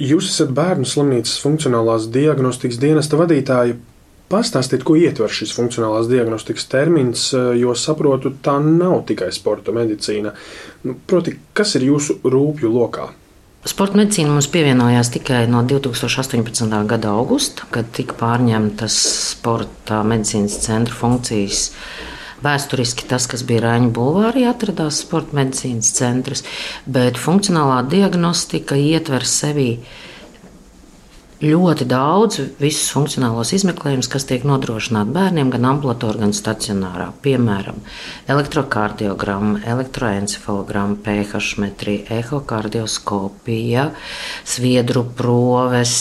Jūs esat bērnu slimnīcas funkcionālās diagnostikas dienesta vadītāja. Pastāstiet, ko ietver šis funkcionālās diagnostikas termins, jo saprotu, tā nav tikai sporta medicīna. Nu, proti, kas ir jūsu rūpju lokā? Sporta medicīna mums pievienojās tikai no 2018. gada augusta, kad tika pārņemtas sporta medicīnas centra funkcijas Vēsturiski tas, kas bija Rāņa Bulvārī, atradās sporta medicīnas centrs, bet funkcionālā diagnostika ietver sevī ļoti daudz visus funkcionālos izmeklējumus, kas tiek nodrošināti bērniem gan ambulatorā, gan stacionārā. Piemēram, elektrokardiogramma, elektroencefalogramma, pH metrija, ehokardioskopija, sviedru proves,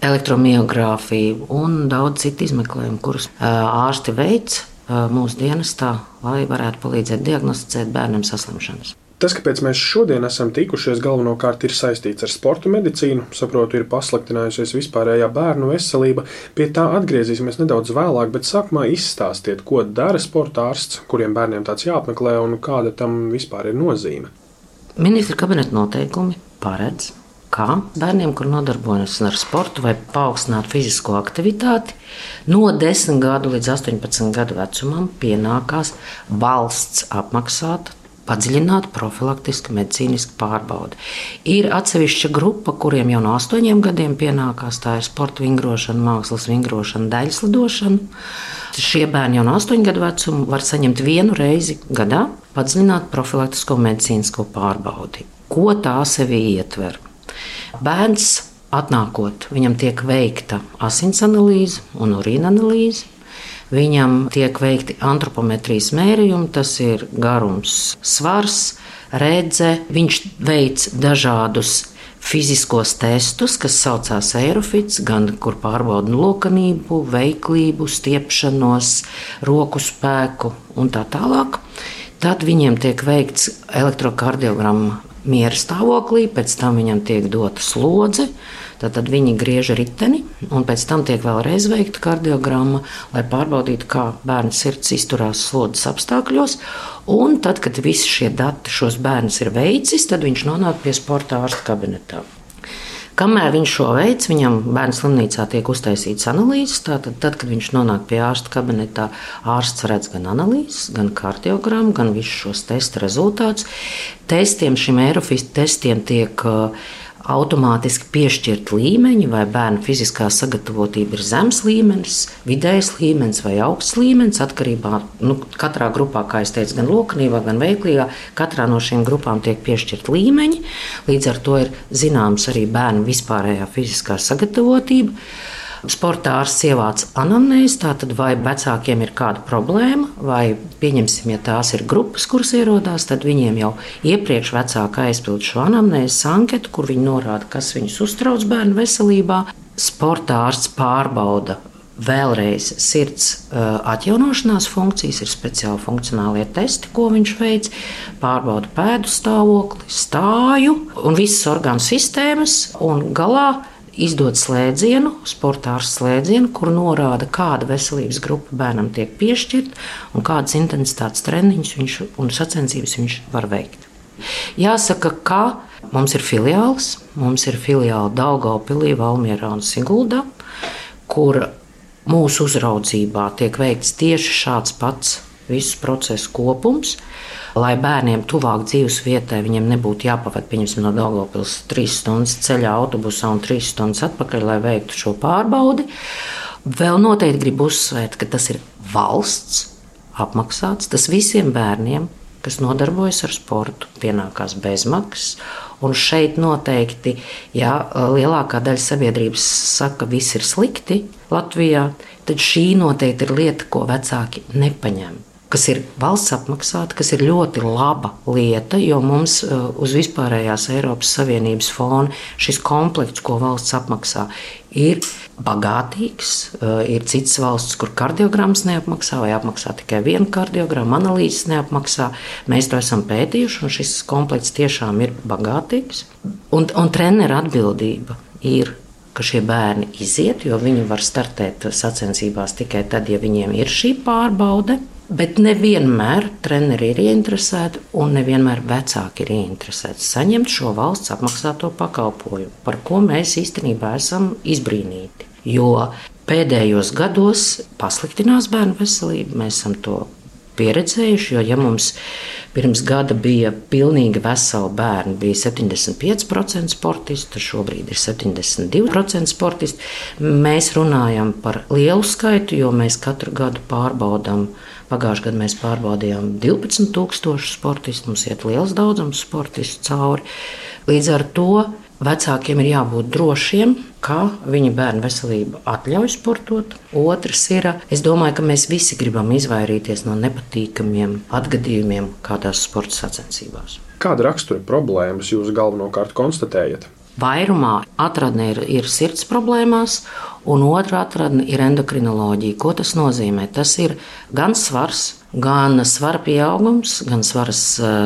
elektromiogrāfija un daudz citu izmeklējumu, kurus ārsti veids mūsu dienestā, lai varētu palīdzēt diagnosticēt bērnam saslimšanas. Tas, kāpēc mēs šodien esam tikušies, galvenokārt ir saistīts ar sporta medicīnu. Saprotu, ir pasliktinājusies vispārējā bērnu veselība. Pie tā atgriezīsimies nedaudz vēlāk, bet sākumā izstāstiet, ko dara sporta ārsts, kuriem bērniem tāds jāapmeklē un kāda tam vispār ir nozīme. Ministra kabineta noteikumi paredz, kā bērniem, kur nodarbojas ar sportu vai paaugstinātu fizisko aktivitāti, no 10 gadu līdz 18 gadu vecumam pienākās valsts apmaksāta. Padziļināta profilaktiska medicīniska pārbaude. Ir atsevišķa grupa, kuriem jau no astoņiem gadiem pienākās tā ir sporta vingrošana, mākslas vingrošana, daļslidošana. Šie bērni jau no astoņu gadu vecuma var saņemt vienu reizi gadā padziļinātu profilaktisko medicīnisko pārbaudi. Ko tā sevī ietver? Bērns atnākot, viņam tiek veikta asins analīze un urīna analīze. Viņam tiek veikti antropometrijas mērījumi, tas ir garums, svars, redze. Viņš veic dažādus fiziskos testus, kas saucās aerofits, gan kur pārbauda lokanību, veiklību, stiepšanos, roku spēku un tā tālāk. Tad viņiem tiek veikts elektrokardiogramma miera stāvoklī, pēc tam viņam tiek dota slodze. Tad viņi griež riteni, un pēc tam tiek vēlreiz veikta kardiogramma, lai pārbaudītu, kā bērna sirds izturās slodzes apstākļos. Un tad, kad visi šie dati šos bērnus ir veicis, tad viņš nonāk pie sporta ārsta kabinetā. Kamēr viņš šo veids, viņam bērnu slimnīcā tiek uztaisīts analīzes. Tātad, tad, kad viņš nonāk pie ārsta kabinetā, ārsts redz gan analīzes, gan kardiogrammu, gan visus šos testa rezultātus. Testiem, šim Eirofis testiem tiek uh, automātiski piešķirt līmeņi, vai bērna fiziskā sagatavotība ir zems līmenis, vidējs līmenis vai augsts līmenis. Atkarībā no nu, katrā grupā, kā jau teicu, gan loknībā, gan veiklīgā, katrā no šīm grupām tiek piešķirt līmeņi. Līdz ar to ir zināms arī bērna vispārējā fiziskā sagatavotība. Sportā ārsts ievāc anamnēzi, tātad vai vecākiem ir kāda problēma, vai pieņemsim, ja tās ir grupas, kuras ierodās, tad viņiem jau iepriekš vecāki aizpild šo anamnēzes anketu, kur viņi norāda, kas viņus uztrauc bērnu veselībā. Sportā ārsts pārbauda vēlreiz sirds atjaunošanās funkcijas, ir speciāli funkcionālie testi, ko viņš veids. Pārbauda pēdu stāvokli, stāju un visas orgānu sistēmas, un galā izdod slēdzienu, sportārs slēdzienu, kur norāda, kāda veselības grupa bērnam tiek piešķirta un kādas intensitātes treniņus viņš un sacensības viņš var veikt. Jāsaka, ka mums ir filiāls, mums ir filiāli Daugaupilī, Valmierā un Siguldā, kur mūsu uzraudzībā tiek veikts tieši šāds pats visu procesu kopums lai bērniem tuvāk dzīves vietai viņiem nebūtu jāpavada, pieņemsim, no Dārgopils trīs stundas ceļā autobusā un trīs stundas atpakaļ, lai veiktu šo pārbaudi. Vēl noteikti gribu uzsvērt, ka tas ir valsts apmaksāts. Tas visiem bērniem, kas nodarbojas ar sportu, pienākās bezmaksas. Un šeit noteikti, ja lielākā daļa sabiedrības saka, ka viss ir slikti Latvijā, tad šī noteikti ir lieta, ko vecāki nepaņem kas ir valsts apmaksāta, kas ir ļoti laba lieta, jo mums uh, uz vispārējās Eiropas Savienības fona šis komplekts, ko valsts apmaksā, ir bagātīgs. Uh, ir citas valsts, kur kardiogrammas neapmaksā vai apmaksā tikai vienu kardiogrammu, analīzes neapmaksā. Mēs to esam pētījuši, un šis komplekts tiešām ir bagātīgs. Un, un treneru atbildība ir ka šie bērni iziet, jo viņi var startēt sacensībās tikai tad, ja viņiem ir šī pārbaude. Bet nevienmēr treneri ir ieinteresēti, un nevienmēr vecāki ir ieinteresēti saņemt šo valsts apmaksāto pakalpojumu, par ko mēs īstenībā esam izbrīnīti. Jo pēdējos gados pasliktinās bērnu veselība, mēs esam to pieredzējuši. Jo, ja mums pirms gada bija pilnīgi veseli bērni, bija 75% sportistu, tad šobrīd ir 72% sportistu. Mēs runājam par lielu skaitu, jo mēs katru gadu pārbaudām. Pagājušajā gadā mēs pārbaudījām 12,000 sportistu. Mums iet liels daudzums sportistu cauri. Līdz ar to Vecākiem ir jābūt drošiem, ka viņa bērnu veselība atļauj sportot. Otrs ir, es domāju, ka mēs visi gribam izvairīties no nepatīkamiem atgadījumiem kādās sporta sacensībās. Kāda rakstura problēmas jūs galvenokārt konstatējat? Vairumā atradne ir, ir sirds problēmās, un otra atradne ir endokrinoloģija. Ko tas nozīmē? Tas ir gan svars, gan svara pieaugums, gan svaras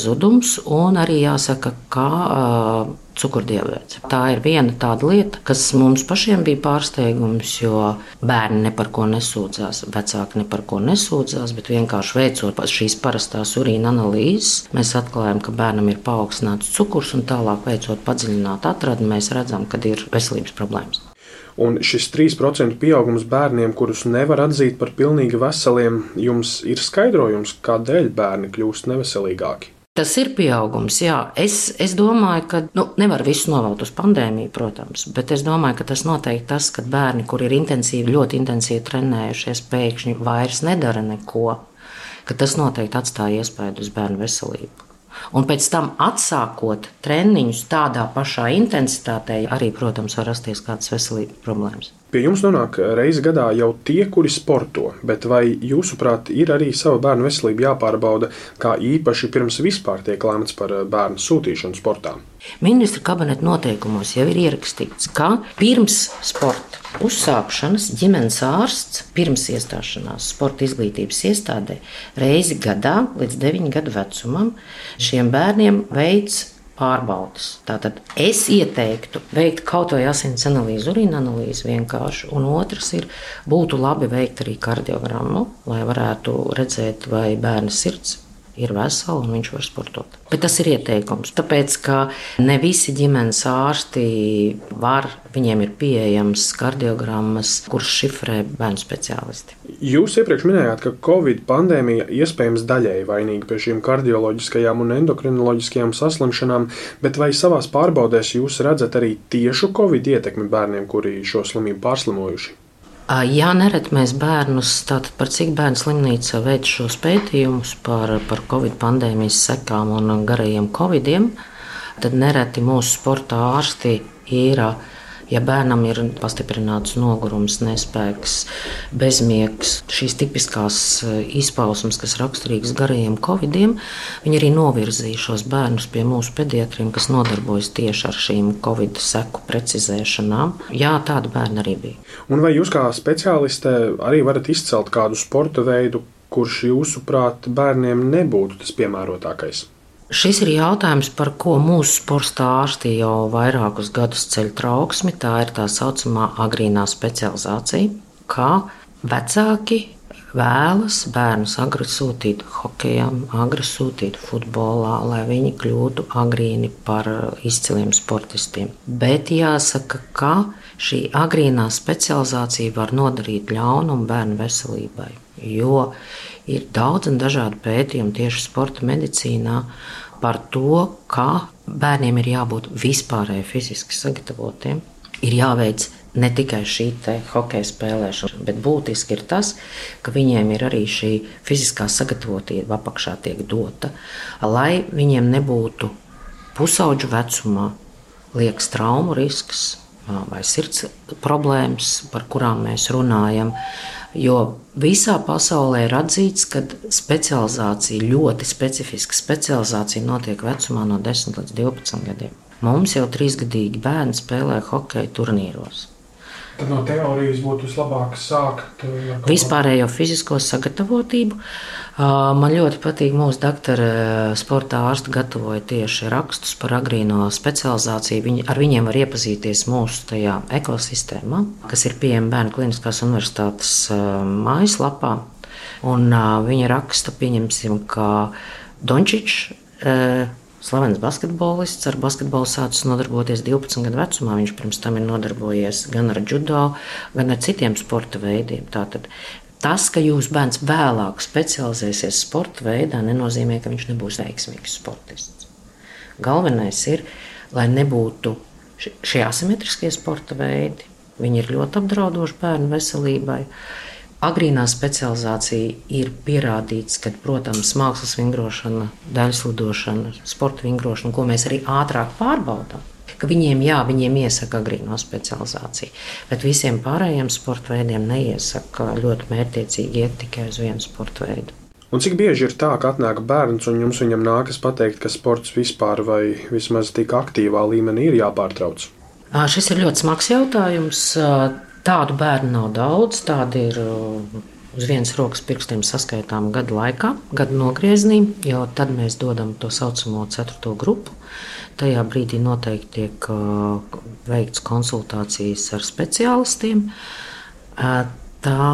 zudums, un arī jāsaka, ka uh, cukurdiabēts. Tā ir viena tāda lieta, kas mums pašiem bija pārsteigums, jo bērni ne par ko nesūdzās, vecāki ne par ko nesūdzās, bet vienkārši veicot šīs parastās urīna analīzes, mēs atklājām, ka bērnam ir paaugstināts cukurs, un tālāk veicot padziļinātu atradni, mēs redzam, ka ir veselības problēmas. Un šis 3% pieaugums bērniem, kurus nevar atzīt par pilnīgi veseliem, jums ir skaidrojums, kādēļ bērni kļūst neveselīgāki. Tas ir pieaugums, jā. Es, es domāju, ka nu, nevar visu novelt uz pandēmiju, protams, bet es domāju, ka tas noteikti tas, ka bērni, kur ir intensīvi, ļoti intensīvi trenējušies, pēkšņi vairs nedara neko, ka tas noteikti atstāja iespēju uz bērnu veselību. Un pēc tam, atsākot treniņus tādā pašā intensitātē, arī, protams, var rasties kādas veselības problēmas. Pie jums nonāk reizi gadā jau tie, kuri sporto, bet vai jūsuprāt ir arī sava bērnu veselība jāpārbauda, kā īpaši pirms vispār tiek lēmts par eh, bērnu sūtīšanu sportā? Ministra kabineta noteikumos jau ir ierakstīts, ka pirms sporta uzsākšanas ģimenes ārsts pirms iestāšanās sporta izglītības iestādē reizi gadā līdz 9 gadu vecumam šiem bērniem veids pārbaudas. Tātad es ieteiktu veikt kaut vai asins analīzi, urīna analīzi vienkārši, un otrs ir, būtu labi veikt arī kardiogrammu, lai varētu redzēt, vai bērna sirds ir vesela un viņš var sportot. Bet tas ir ieteikums, tāpēc ka ne visi ģimenes ārsti var, viņiem ir pieejams kardiogrammas, kurš šifrē bērnu speciālisti. Jūs iepriekš minējāt, ka Covid pandēmija iespējams daļēji vainīga pie šīm kardioloģiskajām un endokrinoloģiskajām saslimšanām, bet vai savās pārbaudēs jūs redzat arī tiešu Covid ietekmi bērniem, kuri šo slimību pārslimojuši? Jā, nereti mēs bērnus, tātad par cik bērnu slimnīca veic šos pētījumus par, par Covid pandēmijas sekām un garajiem Covidiem, tad nereti mūsu sporta ārsti ir Ja bērnam ir pastiprināts nogurums, nespēks, bezmiegs, šīs tipiskās eh, izpausmes, kas raksturīgas garajiem covidiem, viņi arī novirzīja šos bērnus pie mūsu pediatriem, kas nodarbojas tieši ar šīm covid seku precizēšanām. Jā, tāda bērna arī bija. Un vai jūs kā speciāliste arī varat izcelt kādu sporta veidu, kurš jūsuprāt bērniem nebūtu tas piemērotākais? Šis ir jautājums, par ko mūsu sporta ārsti jau vairākus gadus ceļ trauksmi. Tā ir tā saucamā agrīnā specializācija, kā vecāki vēlas bērnus agri sūtīt hokeja, agri sūtīt futbolā, lai viņi kļūtu agrīni par izciliem sportistiem. Bet jāsaka, ka šī agrīnā specializācija var nodarīt ļaunumu bērnu veselībai. Jo Ir daudz un dažādu pētījumu tieši sporta medicīnā par to, kā bērniem ir jābūt vispārēji fiziski sagatavotiem. Ir jāveic ne tikai šī hokeja spēlēšana, bet būtiski ir tas, ka viņiem ir arī šī fiziskā sagatavotība apakšā tiek dota, lai viņiem nebūtu pusauģu vecumā liekas traumu risks vai sirds problēmas, par kurām mēs runājam. Jo visā pasaulē ir atzīts, ka specializācija, ļoti specifiska specializācija notiek vecumā no 10 līdz 12 gadiem. Mums jau trīsgadīgi bērni spēlē hokeja turnīros. Tad no teorijas būtu vislabāk sākt ar vispārējo fizisko sagatavotību. Man ļoti patīk mūsu doktora sporta ārsta gatavoja tieši rakstus par agrīno specializāciju. Viņi, ar viņiem var iepazīties mūsu tajā ekosistēmā, kas ir pieejama Bērnu Kliniskās universitātes mājaslapā. Un, viņa raksta, pieņemsim, ka Dončičs. Uh, Slavens basketbolists ar basketbolu sācis nodarboties 12 gadu vecumā. Viņš pirms tam ir nodarbojies gan ar judo, gan ar citiem sporta veidiem. Tātad tas, ka jūsu bērns vēlāk specializēsies sporta veidā, nenozīmē, ka viņš nebūs veiksmīgs sportists. Galvenais ir, lai nebūtu šie asimetriskie sporta veidi. Viņi ir ļoti apdraudoši bērnu veselībai. Agrīnā specializācija ir pierādīts, ka, protams, mākslas vingrošana, daļas lidošana, sporta vingrošana, ko mēs arī ātrāk pārbaudām, ka viņiem, jā, viņiem iesaka agrīno specializāciju, bet visiem pārējiem sporta veidiem neiesaka ļoti mērķiecīgi iet tikai uz vienu sporta veidu. Un cik bieži ir tā, ka atnāk bērns un jums viņam nākas pateikt, ka sports vispār vai vismaz tik aktīvā līmenī ir jāpārtrauc? Šis ir ļoti smags jautājums. Tādu bērnu nav daudz, tādi ir uh, uz vienas rokas pirkstiem saskaitām gadu laikā, gadu nogriezienī, jo tad mēs dodam to saucamo ceturto grupu. Tajā brīdī noteikti tiek uh, veikts konsultācijas ar speciālistiem. Uh, tā,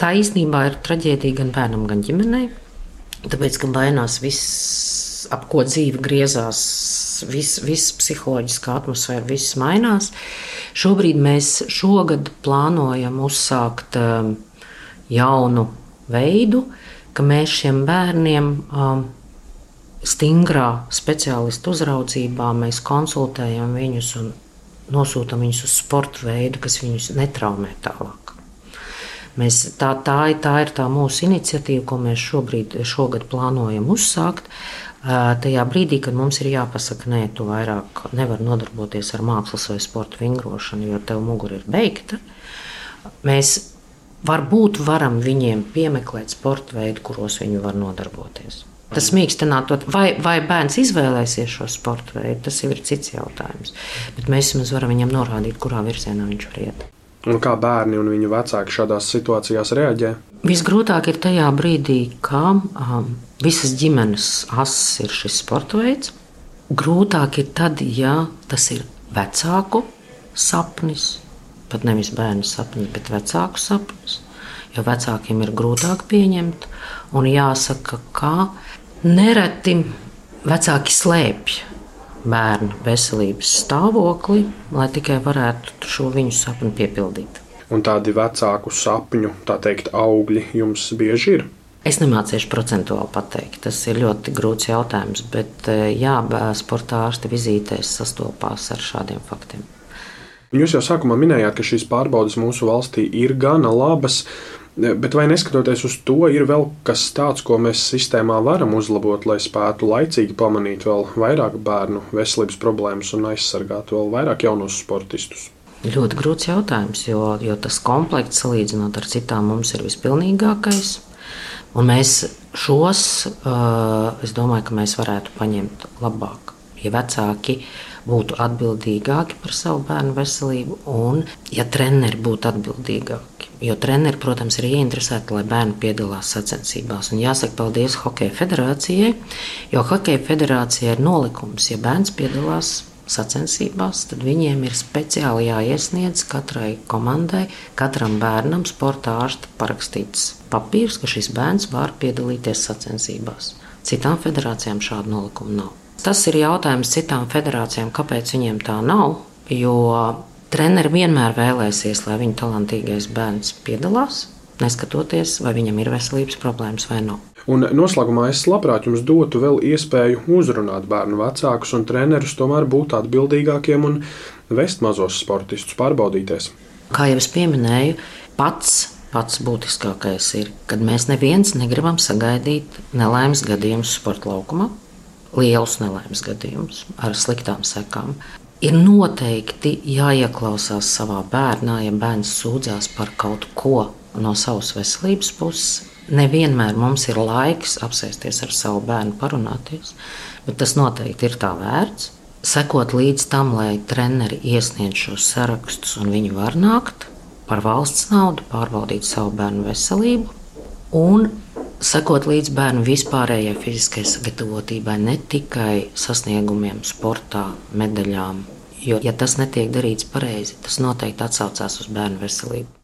tā īstenībā ir traģēdija gan bērnam, gan ģimenei. Tāpēc, ka mainās viss, ap ko dzīve griezās, viss vis psiholoģiskā atmosfēra, viss mainās. Šobrīd mēs šogad plānojam uzsākt um, jaunu veidu, ka mēs šiem bērniem um, stingrā speciālistu uzraudzībā mēs konsultējam viņus un nosūtām viņus uz sporta veidu, kas viņus netraumē tālāk. Mēs, tā, tā, tā ir tā mūsu iniciatīva, ko mēs šobrīd, šogad plānojam uzsākt. Tajā brīdī, kad mums ir jāpasaka, nē, tu vairāk nevari nodarboties ar mākslas vai sporta vingrošanu, jo tev mugura ir beigta, mēs varbūt varam viņiem piemeklēt sporta veidu, kuros viņi var nodarboties. Tas mīkstinātot, vai, vai bērns izvēlēsies šo sporta veidu, tas jau ir cits jautājums. Bet mēs vismaz varam viņam norādīt, kurā virzienā viņš var iet. Un kā bērni un viņu vecāki šādās situācijās reaģē? Visgrūtāk ir tajā brīdī, kad um, visas ģimenes asis ir šis sporta veids. Grūtāk ir tad, ja tas ir vecāku sapnis, pat nevis bērnu sapnis, bet vecāku sapnis. Jo vecākiem ir grūtāk pieņemt, un jāsaka, ka nereti vecāki slēpj bērnu veselības stāvokli, lai tikai varētu šo viņu sapni piepildīt. Un tādi vecāku sapņu, tā teikt, augļi jums bieži ir? Es nemācīšu procentuāli pateikt. Tas ir ļoti grūts jautājums, bet eh, jā, sporta ārsta vizītēs sastopās ar šādiem faktiem. Jūs jau sākumā minējāt, ka šīs pārbaudes mūsu valstī ir gana labas. Bet vai neskatoties uz to, ir vēl kas tāds, ko mēs sistēmā varam uzlabot, lai spētu laicīgi pamanīt vēl vairāk bērnu veselības problēmas un aizsargāt vēl vairāk jaunos sportistus? Ļoti grūts jautājums, jo, jo tas komplekts salīdzinot ar citām mums ir vispilnīgākais. Un mēs šos, es domāju, ka mēs varētu paņemt labāk. Ja vecāki būtu atbildīgāki par savu bērnu veselību, un ja treneri būtu atbildīgāki. Jo treneri, protams, ir ieinteresēti, lai bērni piedalās sacensībās. Un jāsaka paldies Hokeja federācijai, jo Hokeja federācijai ir nolikums, ja bērns piedalās sacensībās, tad viņiem ir speciāli jāiesniedz katrai komandai, katram bērnam, sporta ārsta parakstīts papīrs, ka šis bērns var piedalīties sacensībās. Citām federācijām šādu nolikumu nav. Tas ir jautājums citām federācijām, kāpēc viņiem tā nav. Jo treneri vienmēr vēlēsies, lai viņa talantīgais bērns piedalās, neskatoties, vai viņam ir veselības problēmas vai nav. Un noslēgumā es labprāt jums dotu vēl iespēju uzrunāt bērnu vecākus un trenerus, tomēr būt atbildīgākiem un vest mazos sportistus pārbaudīties. Kā jau es pieminēju, pats pats būtiskākais ir, kad mēs neviens negribam sagaidīt nelaimes gadījumus sporta laukumā, lielus nelaimes gadījumus ar sliktām sekām. Ir noteikti jāieklausās savā bērnā, ja bērns sūdzās par kaut ko no savas veselības puses. Nevienmēr mums ir laiks apsēsties ar savu bērnu, parunāties, bet tas noteikti ir tā vērts. Sekot līdz tam, lai treneri iesniedz šos sarakstus un viņi var nākt par valsts naudu, pārbaudīt savu bērnu veselību un sekot līdz bērnu vispārējai fiziskajai sagatavotībai, ne tikai sasniegumiem, sportā, medaļām. Jo, ja tas netiek darīts pareizi, tas noteikti atsaucās uz bērnu veselību.